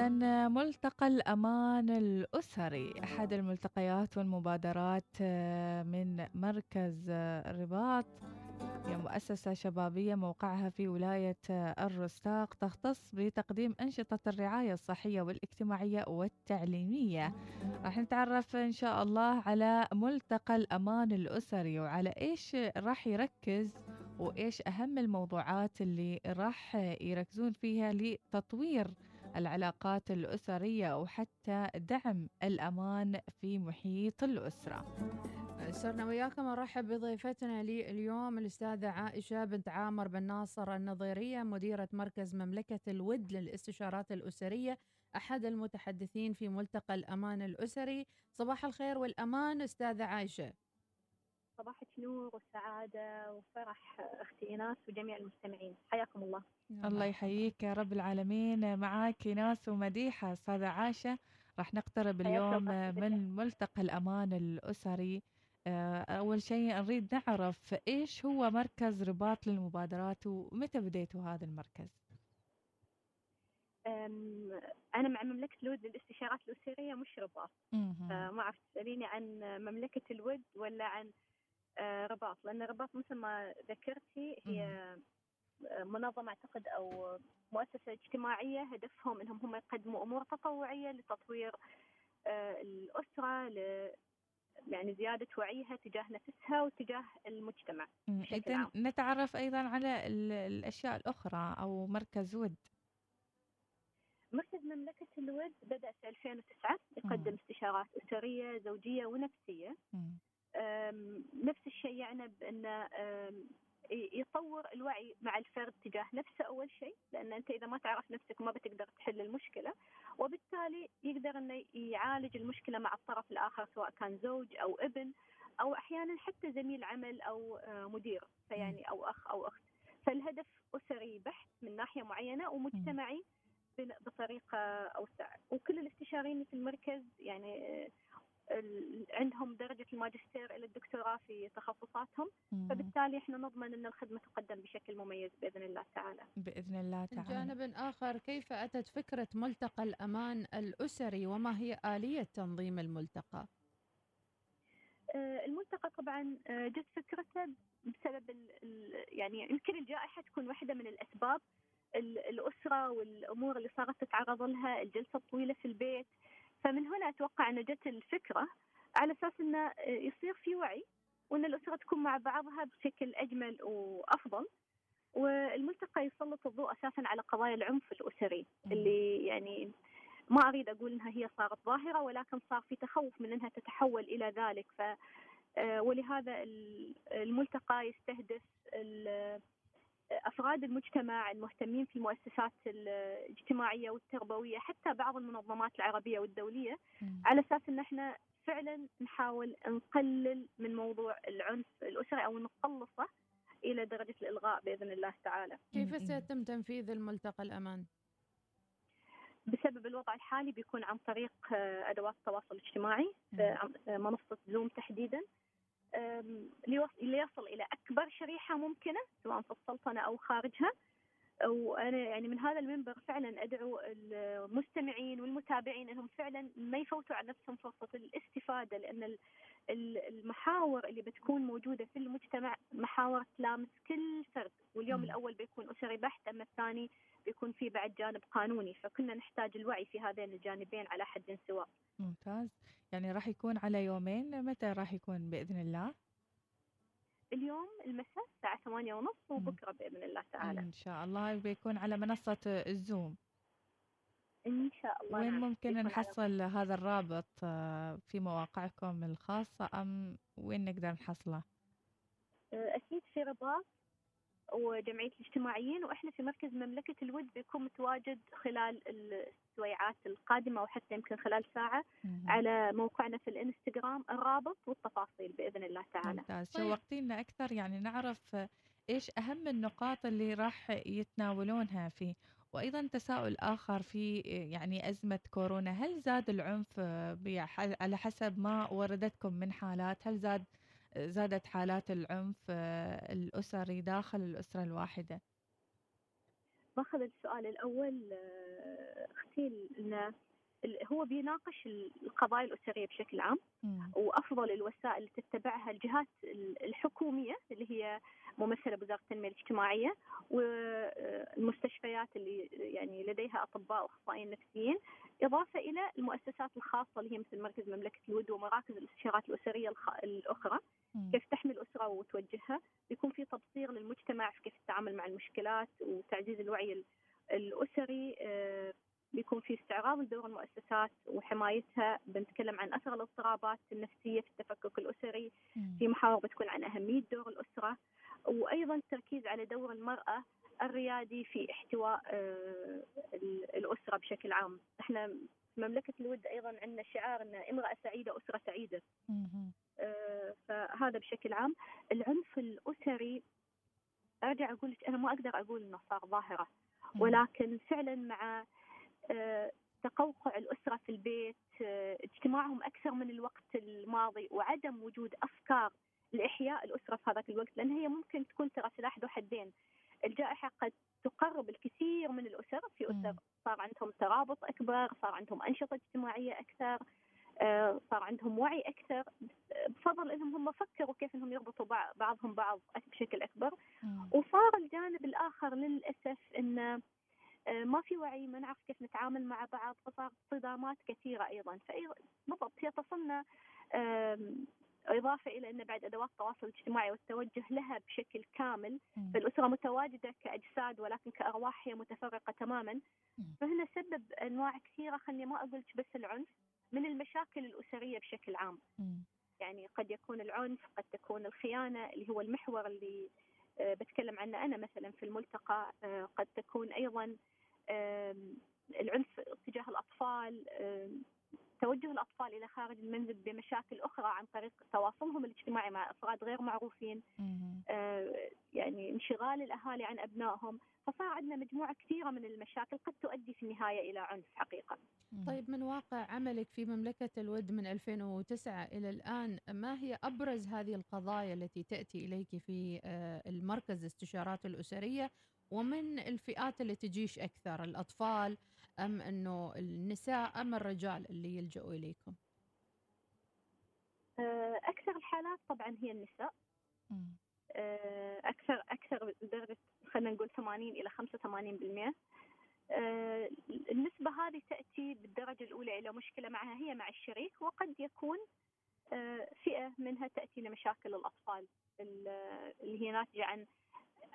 إذا ملتقى الأمان الأسري. أحد الملتقيات والمبادرات آه، من مركز آه، الرباط هي مؤسسة شبابية موقعها في ولاية آه، الرستاق تختص بتقديم أنشطة الرعاية الصحية والاجتماعية والتعليمية. راح نتعرف إن شاء الله على ملتقى الأمان الأسري وعلى إيش راح يركز وإيش أهم الموضوعات اللي راح يركزون فيها لتطوير العلاقات الأسرية وحتى دعم الأمان في محيط الأسرة. صرنا وياكم ارحب بضيفتنا لي اليوم الأستاذة عائشة بنت عامر بن ناصر النظيرية مديرة مركز مملكة الود للاستشارات الأسرية أحد المتحدثين في ملتقى الأمان الأسري. صباح الخير والأمان أستاذة عائشة. صباحك نور وسعادة وفرح أختي إيناس وجميع المستمعين. حياكم الله. الله يحييك يا رب العالمين. معك ناس ومديحة أستاذة عاشة راح نقترب اليوم من ملتقى الأمان الأسري. آه، أول شيء نريد نعرف إيش هو مركز رباط للمبادرات ومتى بديتوا هذا المركز؟ أنا مع مملكة الود للاستشارات الأسرية مش رباط. ما أعرف تسأليني عن مملكة الود ولا عن رباط لأن رباط مثل ما ذكرتي هي منظمة أعتقد أو مؤسسة اجتماعية هدفهم أنهم هم يقدموا أمور تطوعية لتطوير آه، الأسرة يعني زيادة وعيها تجاه نفسها وتجاه المجتمع إذا نتعرف أيضا على الأشياء الأخرى أو مركز ود. مركز مملكة الود بدأ في 2009 يقدم استشارات أسرية زوجية ونفسية. نفس الشيء يعني بأن يطور الوعي مع الفرد تجاه نفسه أول شيء لأن أنت إذا ما تعرف نفسك ما بتقدر تحل المشكلة وبالتالي يقدر إنه يعالج المشكلة مع الطرف الآخر سواء كان زوج أو ابن أو أحيانا حتى زميل عمل أو آه، مدير فيعني أو أخ أو أخت. فالهدف أسري بحت من ناحية معينة ومجتمعي بطريقة أوسع. وكل الاستشاريين في المركز يعني آه، عندهم درجة الماجستير إلى الدكتوراه في تخصصاتهم. فبالتالي إحنا نضمن أن الخدمة تقدم بشكل مميز بإذن الله تعالى. بإذن الله تعالى. جانب آخر كيف أتت فكرة ملتقى الأمان الأسري؟ وما هي آلية تنظيم الملتقى؟ آه، الملتقى طبعا آه، جت فكرته بسبب يعني يمكن الجائحة تكون واحدة من الأسباب الأسرة والأمور اللي صارت تتعرض لها الجلسة الطويلة في البيت فمن هنا أتوقع أن جت الفكرة على أساس انه يصير في وعي وأن الأسرة تكون مع بعضها بشكل أجمل وأفضل. والملتقى يسلط الضوء أساسا على قضايا العنف الأسري اللي يعني ما أريد أقول إنها هي صارت ظاهرة ولكن صار في تخوف من إنها تتحول إلى ذلك. ف آه، ولهذا الملتقى يستهدف أفراد المجتمع المهتمين في المؤسسات الاجتماعية والتربوية حتى بعض المنظمات العربية والدولية على أساس إن إحنا فعلا نحاول نقلل من موضوع العنف الأسري أو نقلصه إلى درجة الإلغاء بإذن الله تعالى. كيف سيتم تنفيذ الملتقى الأمان؟ بسبب الوضع الحالي بيكون عن طريق أدوات التواصل الاجتماعي منصة زوم تحديدا ليصل إلى أكبر شريحة ممكنة سواء في السلطنة أو خارجها. وأنا يعني من هذا المنبر فعلا أدعو المستمعين والمتابعين أنهم فعلا ما يفوتوا على نفسهم فرصة الاستفادة لأن المحاور اللي بتكون موجودة في المجتمع محاور تلامس كل فرد. واليوم الأول بيكون أسري بحت أما الثاني بيكون في بعد جانب قانوني فكنا نحتاج الوعي في هذين الجانبين على حد سواء. ممتاز يعني راح يكون على يومين متى راح يكون بإذن الله؟ اليوم المساء الساعة ثمانية ونص وبكرة بإذن الله تعالى إن شاء الله بيكون على منصة الزوم إن شاء الله وين نعم. ممكن نحصل هذا الرابط آه، في مواقعكم الخاصة أم وين نقدر نحصله؟ آه، أكيد في رباط وجمعية الاجتماعيين وإحنا في مركز مملكة الود بيكون متواجد خلال السويعات القادمة وحتى يمكن خلال ساعة على موقعنا في الإنستغرام الرابط والتفاصيل بإذن الله تعالى. ممتاز. طيب. شوقتينا أكثر يعني نعرف إيش أهم النقاط اللي راح يتناولونها فيه وأيضا تساؤل آخر في يعني أزمة كورونا. هل زاد العنف على حسب ما وردتكم من حالات؟ هل زاد زادت حالات العنف آه، الأسري داخل الأسرة الواحدة. باخذ السؤال الأول آه، أختي انه هو بيناقش القضايا الأسرية بشكل عام وأفضل الوسائل اللي تتبعها الجهات الحكومية اللي هي ممثلة بوزارة التنمية الاجتماعية والمستشفيات اللي يعني لديها أطباء وأخصائيين نفسيين إضافة إلى المؤسسات الخاصة اللي هي مثل مركز مملكة الود ومراكز الاستشارات الأسرية الأخرى. كيف تحمي الأسرة وتوجهها؟ بيكون في تبصير للمجتمع في كيف التعامل مع المشكلات وتعزيز الوعي الأسري. آه، بيكون في استعراض لدور المؤسسات وحمايتها. بنتكلم عن أثر الاضطرابات النفسية في التفكك الأسري. في محاور بتكون عن أهمية دور الأسرة. وأيضا التركيز على دور المرأة. الريادي في احتواء آه، الأسرة بشكل عام. إحنا مملكة الود أيضا عندنا شعار إن امرأة سعيدة أسرة سعيدة. آه، فهذا بشكل عام. العنف الأسري أرجع أقول لك أنا ما أقدر أقول إنه صار ظاهرة. ولكن فعلا مع آه، تقوقع الأسرة في البيت اجتماعهم أكثر من الوقت الماضي وعدم وجود أفكار لإحياء الأسرة في هذاك الوقت لأن هي ممكن تكون ترى سلاح ذو حدين. الجائحة قد تقرب الكثير من الأسر في أسر صار عندهم ترابط أكبر صار عندهم أنشطة اجتماعية أكثر آه، صار عندهم وعي أكثر بفضل أنهم هم فكروا كيف أنهم يربطوا بعضهم بعض بشكل أكبر. وصار الجانب الآخر للأسف أنه آه، ما في وعي ما نعرف كيف نتعامل مع بعض فصار صدامات كثيرة أيضا. بالضبط هي تصلنا إضافة إلى أن بعد أدوات التواصل الاجتماعي والتوجه لها بشكل كامل فالأسرة متواجدة كأجساد ولكن كأرواح هي متفرقة تماما. فهنا سبب أنواع كثيرة خلني ما أقول بس العنف من المشاكل الأسرية بشكل عام. يعني قد يكون العنف قد تكون الخيانة اللي هو المحور اللي آه، بتكلم عنه أنا مثلا في الملتقى آه، قد تكون أيضا العنف تجاه الأطفال توجه الأطفال إلى خارج المنزل بمشاكل أخرى عن طريق تواصلهم الاجتماعي مع أفراد غير معروفين آه، يعني انشغال الأهالي عن أبنائهم. فصار عندنا مجموعة كثيرة من المشاكل قد تؤدي في النهاية إلى عنف حقيقة. طيب من واقع عملك في مملكة الود من 2009 إلى الآن ما هي أبرز هذه القضايا التي تأتي إليك في آه، المركز الاستشارات الأسرية؟ ومن الفئات اللي تجيش أكثر الأطفال أم أنه النساء أم الرجال اللي يلجأوا إليكم؟ آه، أكثر الحالات طبعا هي النساء. آه، أكثر أكثر لدرجة خلينا نقول 80 إلى 85% آه، النسبة هذه تأتي بالدرجة الأولى إلى مشكلة معها هي مع الشريك وقد يكون فئة منها تأتي لمشاكل الأطفال اللي هي ناتجة عن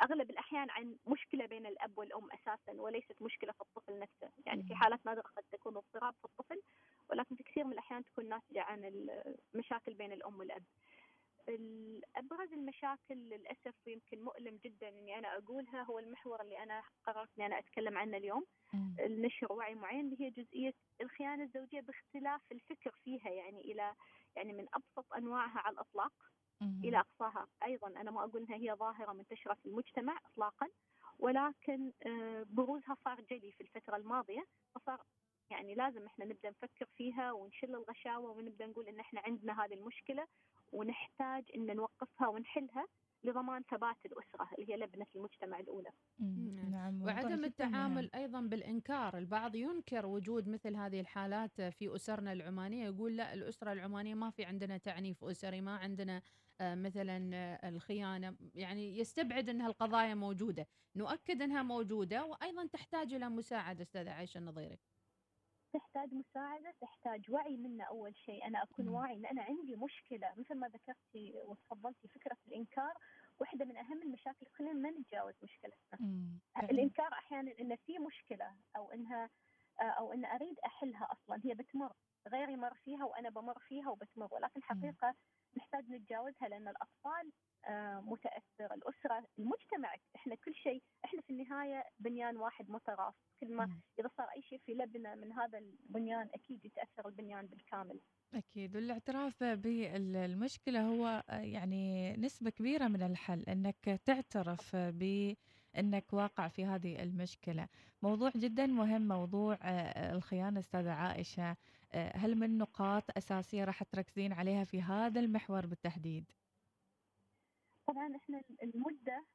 أغلب الأحيان عن مشكلة بين الأب والأم أساسا وليست مشكلة في الطفل نفسه، يعني في حالات نادره قد تكون اضطراب في الطفل ولكن في كثير من الأحيان تكون ناتجة عن المشاكل بين الأم والأب. ابرز المشاكل للأسف ويمكن مؤلم جدا إني أنا أقولها هو المحور اللي أنا قررت إني أنا أتكلم عنه اليوم. النشر وعي معين اللي هي جزئية الخيانة الزوجية باختلاف الفكر فيها يعني إلى يعني من أبسط أنواعها على الإطلاق. إلى أقصاها. أيضا أنا ما أقول إنها هي ظاهرة منتشرة في المجتمع اطلاقا ولكن آه، بروزها صار جلي في الفترة الماضية فصار يعني لازم إحنا نبدأ نفكر فيها ونشل الغشاوة ونبدأ نقول إن إحنا عندنا هذه المشكلة ونحتاج إن نوقفها ونحلها. لضمان ثبات الأسرة اللي هي لبنة المجتمع الأولى. نعم وعدم التعامل أيضا بالإنكار. البعض ينكر وجود مثل هذه الحالات في أسرنا العمانية. يقول لا الأسرة العمانية ما في عندنا تعنيف أسري ما عندنا آه، مثلا آه، الخيانة. يعني يستبعد أنها القضايا موجودة. نؤكد أنها موجودة وأيضا تحتاج إلى مساعدة أستاذة عائشة النظيري. تحتاج مساعدة تحتاج وعي منا أول شيء. أنا أكون واعي أن أنا عندي مشكلة. مثل ما ذكرتي وتفضلتي فكرة الإنكار واحدة من أهم المشاكل خلينا ما نتجاوز مشكلتنا. الإنكار أحيانا أن في مشكلة أو أنها أو أن أريد أحلها أصلا هي بتمر. غيري مر فيها وأنا بمر فيها وبتمر ولكن حقيقة نحتاج نتجاوزها لأن الأطفال آه، متأثر الأسرة المجتمع إحنا كل شيء إحنا في النهاية بنيان واحد متراص كل ما إذا صار أي شيء في لبنة من هذا البنيان أكيد يتأثر البنيان بالكامل. أكيد. والاعتراف بالمشكلة هو آه، يعني نسبة كبيرة من الحل أنك تعترف بأنك واقع في هذه المشكلة. موضوع جدا مهم موضوع آه، الخيانة أستاذة عائشة. هل من نقاط أساسية راح تركزين عليها في هذا المحور بالتحديد؟ طبعا إحنا المدة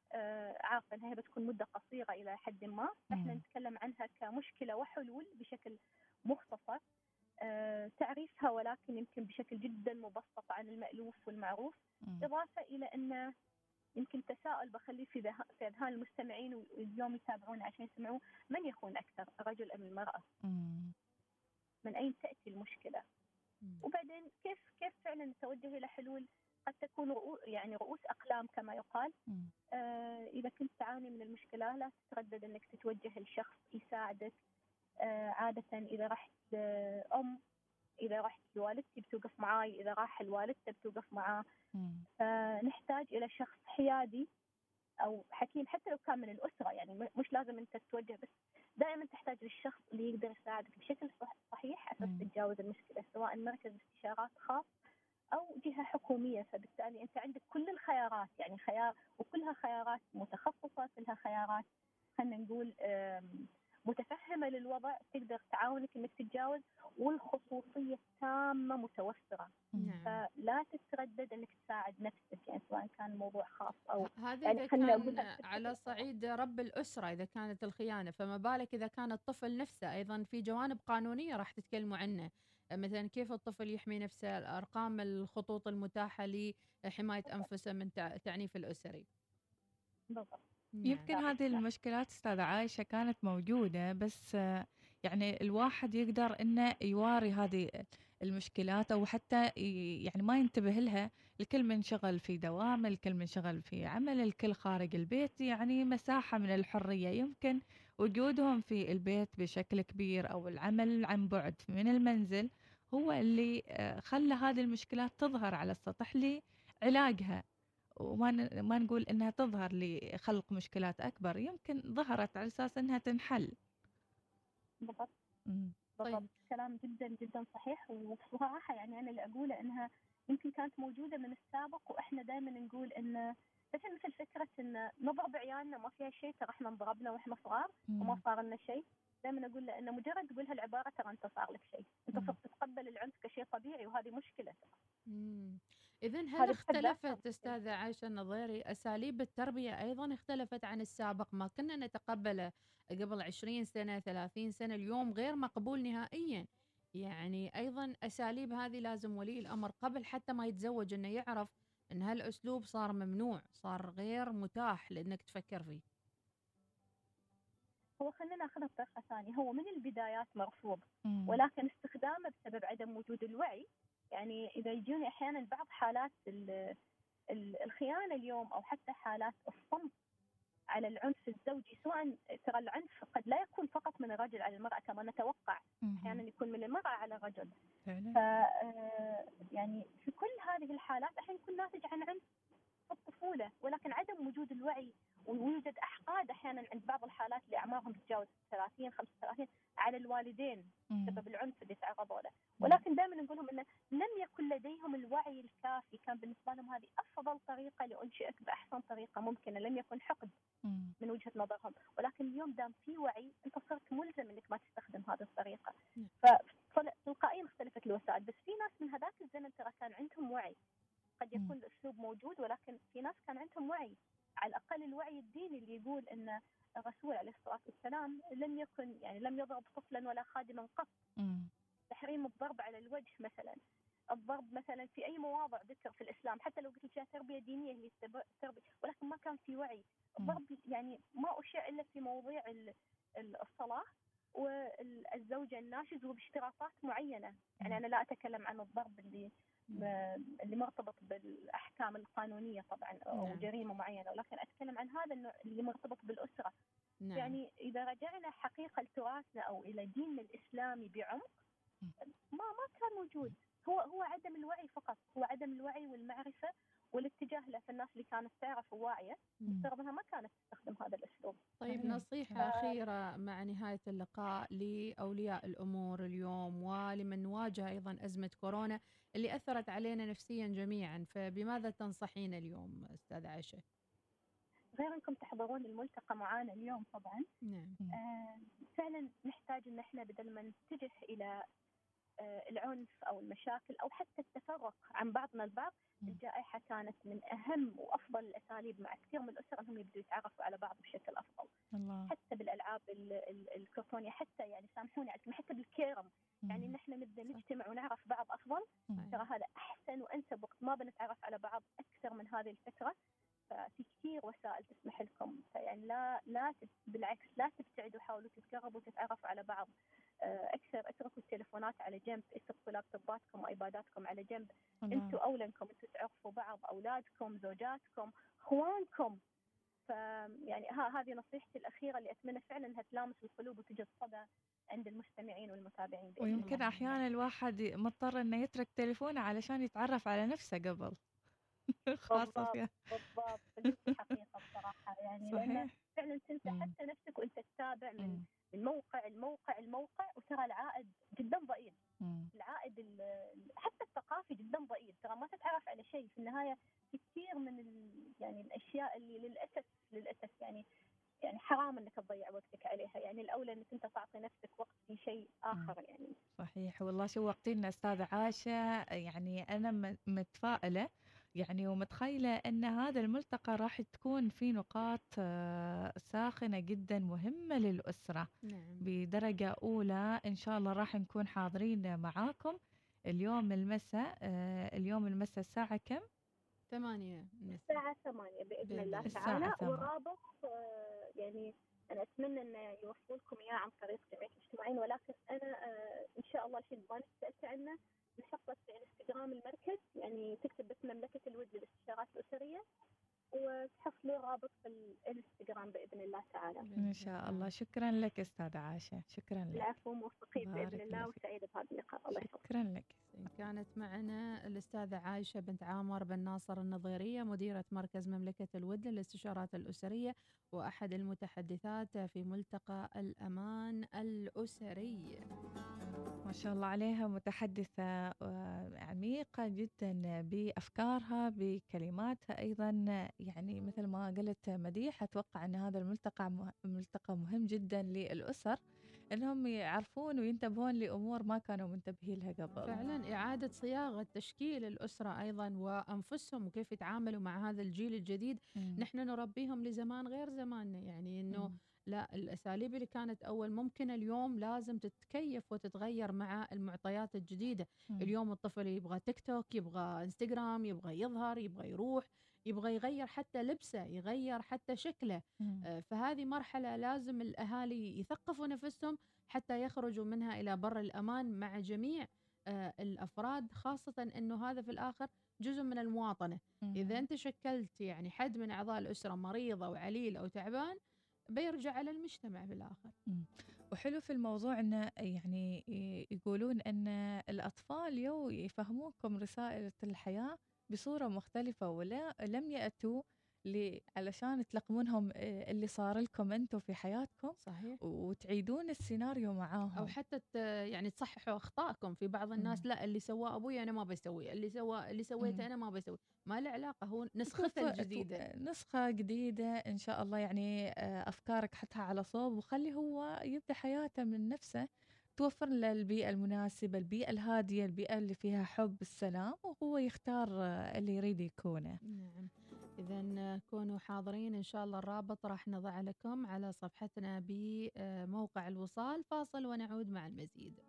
عارفه انها بتكون مدة قصيرة إلى حد ما. إحنا نتكلم عنها كمشكلة وحلول بشكل مختصر. آه تعريفها ولكن يمكن بشكل جدا مبسط عن المألوف والمعروف. إضافة إلى أن يمكن تساؤل بخليه في في أذهان المستمعين واليوم يتابعون عشان يسمعوا من يخون أكثر الرجل أم المرأة؟ من أين تأتي المشكلة؟ وبعدين كيف كيف فعلا نتوجه إلى حلول؟ قد تكون رؤوس يعني رؤوس أقلام كما يقال. آه إذا كنت تعاني من المشكلة لا تتردد إنك تتوجه لشخص يساعدك. آه عادة إذا رحت أم إذا رحت لوالدتي بتوقف معاي إذا راح لوالدته بتوقف معاه. فنحتاج إلى شخص حيادي أو حكيم حتى لو كان من الأسرة يعني مش لازم أنت تتوجه بس دائما تحتاج للشخص اللي يقدر يساعدك بشكل صحيح أساس تتجاوز المشكلة سواء مركز استشارات خاص أو جهة حكومية. فبالتالي أنت عندك كل الخيارات يعني خيار وكلها خيارات متخصصة كلها خيارات خلينا نقول متفهمة للوضع تقدر تعاونك إنك تتجاوز والخصوصية التامه متوفرة. نعم. فلا تتردد إنك تساعد نفسك يعني سواء كان موضوع خاص أو هذا يعني كان على صعيد رب الأسرة إذا كانت الخيانة. فما بالك إذا كان الطفل نفسه أيضا في جوانب قانونية راح تتكلموا عنه. مثلا كيف الطفل يحمي نفسه ارقام الخطوط المتاحة لحماية أنفسه من التعنيف الأسري. بالضبط. يمكن هذه المشكلات استاذة عايشة كانت موجودة بس يعني الواحد يقدر إنه يواري هذه المشكلات أو حتى يعني ما ينتبه لها الكل منشغل في دوام الكل منشغل في عمل الكل خارج البيت يعني مساحة من الحرية. يمكن وجودهم في البيت بشكل كبير أو العمل عن بعد من المنزل هو اللي خلى هذه المشكلات تظهر على السطح لعلاجها. وما ما نقول إنها تظهر لخلق مشكلات أكبر يمكن ظهرت على أساس إنها تنحل. بالضبط. بالضبط. طيب. كلام جدا جدا صحيح وبصراحه يعني أنا اللي أقوله إنها يمكن كانت موجودة من السابق وإحنا دائما نقول إن مثل مثل فكرة إن نضرب عيالنا ما فيها شيء ترى إحنا انضربنا وإحنا صغار وما صار لنا شيء. دائما أقول له انه مجرد تقول هالعبارة ترى أنت صار لك شيء. أنت صرت تتقبل العنف كشيء طبيعي وهذه مشكلة. إذا هل اختلفت أستاذة عائشة النظيري؟ أساليب التربية أيضا اختلفت عن السابق ما كنا نتقبله قبل 20 سنة 30 سنة اليوم غير مقبول نهائيا. يعني أيضا أساليب هذه لازم ولي الأمر قبل حتى ما يتزوج أنه يعرف أن هالأسلوب صار ممنوع صار غير متاح لأنك تفكر فيه. هو خلينا ناخذها بطريقة ثانية. هو من البدايات مرفوض ولكن استخدامه بسبب عدم وجود الوعي يعني إذا يجوني أحيانا بعض حالات الخيانة اليوم أو حتى حالات الصمت على العنف الزوجي سواء ترى العنف قد لا يكون فقط من الرجل على المرأة كما نتوقع أحيانا يكون من المرأة على الرجل. ف آه، يعني في كل هذه الحالات أحيانا يكون ناتج عن عنف الطفولة ولكن عدم وجود الوعي ويوجد أحقاد أحيانا عند بعض الحالات اللي اعمارهم تتجاوز 30 35 على الوالدين بسبب العنف اللي تعرضوا له ولكن دائما نقول لهم إنه لم يكن لديهم الوعي الكافي. كان بالنسبة لهم هذه أفضل طريقة لأنشئك بأحسن طريقة ممكنة. لم يكن حقد من وجهة نظرهم. ولكن اليوم دام في وعي أنت صرت ملزم إنك ما تستخدم هذه الطريقة. فتلقائيا اختلفت الوسائل. بس في ناس من هذاك الزمن ترى كان عندهم وعي. قد يكون الأسلوب موجود ولكن في ناس كان عندهم وعي. على الأقل الوعي الديني اللي يقول إن الرسول عليه الصلاة والسلام لم يكن يعني لم يضرب طفلا ولا خادما قط. تحريم الضرب على الوجه مثلا. الضرب مثلا في أي مواضع ذكر في الإسلام حتى لو قلت لك تربية دينية هي تربية ولكن ما كان في وعي. الضرب يعني ما أشيع إلا في مواضيع الصلاة والزوجة الناشز وباشتراطات معينة. يعني أنا لا أتكلم عن الضرب اللي اللي مرتبط بالأحكام القانونية طبعا أو نعم. جريمة معينة. ولكن أتكلم عن هذا النوع اللي مرتبط بالأسرة. نعم. يعني إذا رجعنا حقيقة لتراثنا أو إلى ديننا الإسلامي بعمق ما ما كان موجود. هو هو عدم الوعي فقط. هو عدم الوعي والمعرفة والاتجاه له في الناس اللي كانت تعرف وواعية بسبب إنها ما كانت تستخدم هذا الأسلوب. طيب نصيحة ف... أخيرة مع نهاية اللقاء لأولياء الأمور اليوم ولمن واجه أيضا أزمة كورونا اللي أثرت علينا نفسيا جميعا فبماذا تنصحين اليوم أستاذ عائشة؟ غير أنكم تحضرون الملتقى معانا اليوم طبعا. نعم. آه فعلا نحتاج إن إحنا بدل ما نتجه إلى آه، العنف أو المشاكل أو حتى التفرق عن بعضنا البعض الجائحة كانت من أهم وأفضل الأساليب مع كثير من الأسر أنهم يبدوا يتعرفوا على بعض بشكل أفضل. الله. حتى بالألعاب الكرتونية حتى يعني سامحوني حتى بالكيرم. يعني ان إحنا نبدا نجتمع ونعرف بعض أفضل. ترى هذا أحسن وأنسب وقت ما بنتعرف على بعض أكثر من هذه الفترة. ففي كثير وسائل تسمح لكم. فيعني لا لا بالعكس لا تبتعدوا حاولوا تتقربوا وتتعرفوا على بعض. آه، أكثر أتركوا التليفونات على جنب اتركوا لابتوباتكم وآيباداتكم على جنب. أنتم اولى انكم أنتم تعرفوا بعض أولادكم زوجاتكم أخوانكم. فيعني ها هذه نصيحتي الأخيرة اللي أتمنى فعلا إنها تلامس القلوب وتجد صدى عند المستمعين والمتابعين ويمكن أحيانا الواحد مضطر إنه يترك تليفونه علشان يتعرف على نفسه قبل. خاصة فيها بالضبط. حقيقة يعني صحيح. فعلا تنسى حتى نفسك وأنت تتابع من من موقع الموقع الموقع وترى العائد جدا ضئيل. العائد حتى الثقافي جدا ضئيل. ترى ما تتعرف على شيء. في النهاية في كثير من يعني الأشياء اللي للأسف للأسف يعني يعني حرام إنك تضيع وقتك عليها. يعني الأولى إنك أنت تعطي نفسك وقت في شيء آخر يعني. صحيح. والله شوقتينا استاذه عاشه يعني أنا متفائلة يعني ومتخيلة أن هذا الملتقى راح تكون في نقاط آه، ساخنة جدا مهمة للأسرة نعم. بدرجة أولى. إن شاء الله راح نكون حاضرين معاكم اليوم المساء آه، اليوم المساء الساعة كم؟ ثمانية. الساعة ثمانية بإذن الله تعالى. ورابط آه، يعني أنا أتمنى أن يوصلوا لكم إياه عن طريق جمعية المجتمعين ولكن أنا إن شاء الله الحين ما سألت عنه نحطه في انستغرام المركز يعني تكتب بس مملكة الود للاستشارات الأسرية. وتحط له رابط في الانستغرام بإذن الله تعالى. إن شاء الله شكرا لك أستاذة عائشة شكرا لك. العفو موفقين بإذن الله وسعيدة بهذا اللقاء الله يحفظك. شكرا لك. كانت معنا الأستاذة عائشة بنت عامر بن ناصر النظيرية مديرة مركز مملكة الود للاستشارات الأسرية وأحد المتحدثات في ملتقى الأمان الأسري. ما شاء الله عليها متحدثة آه، عميقة جدا بأفكارها بكلماتها أيضا يعني مثل ما قلت مديح أتوقع أن هذا الملتقى ملتقى مهم جدا للأسر إنهم يعرفون وينتبهون لأمور ما كانوا منتبهين لها قبل. فعلا إعادة صياغة تشكيل الأسرة أيضا وأنفسهم وكيف يتعاملوا مع هذا الجيل الجديد، مم. نحن نربيهم لزمان غير زماننا يعني مم. لا الأساليب اللي كانت أول ممكن اليوم لازم تتكيف وتتغير مع المعطيات الجديدة. م. اليوم الطفل يبغى تيك توك يبغى انستغرام يبغى يظهر يبغى يروح يبغى يغير حتى لبسه يغير حتى شكله. آه فهذه مرحلة لازم الأهالي يثقفوا نفسهم حتى يخرجوا منها إلى بر الأمان مع جميع آه الأفراد خاصة إنه هذا في الآخر جزء من المواطنة. إذا أنت شكلت يعني حد من أعضاء الأسرة مريض أو عليل أو تعبان بيرجع على المجتمع بالآخر. وحلو في الموضوع أنه يعني يقولون أن الأطفال يو يفهموكم رسائل الحياة بصورة مختلفة ولا لم يأتوا علشان تلقمونهم آه، اللي صار لكم أنتم في حياتكم صحيح. وتعيدون السيناريو معاهم. أو حتى يعني تصححوا اخطائكم في بعض الناس لا اللي سواه أبوي أنا ما بسوي اللي سوى اللي سويته أنا ما بسوي. ما له علاقة هو نسخته الجديدة. نسخة جديدة إن شاء الله يعني آه، أفكارك حطها على صوب وخلي هو يبدأ حياته من نفسه توفر له البيئة المناسبة البيئة الهادية البيئة اللي فيها حب السلام وهو يختار آه، اللي يريد يكونه. نعم. إذا كونوا حاضرين إن شاء الله الرابط راح نضع لكم على صفحتنا بموقع الوصال فاصل ونعود مع المزيد.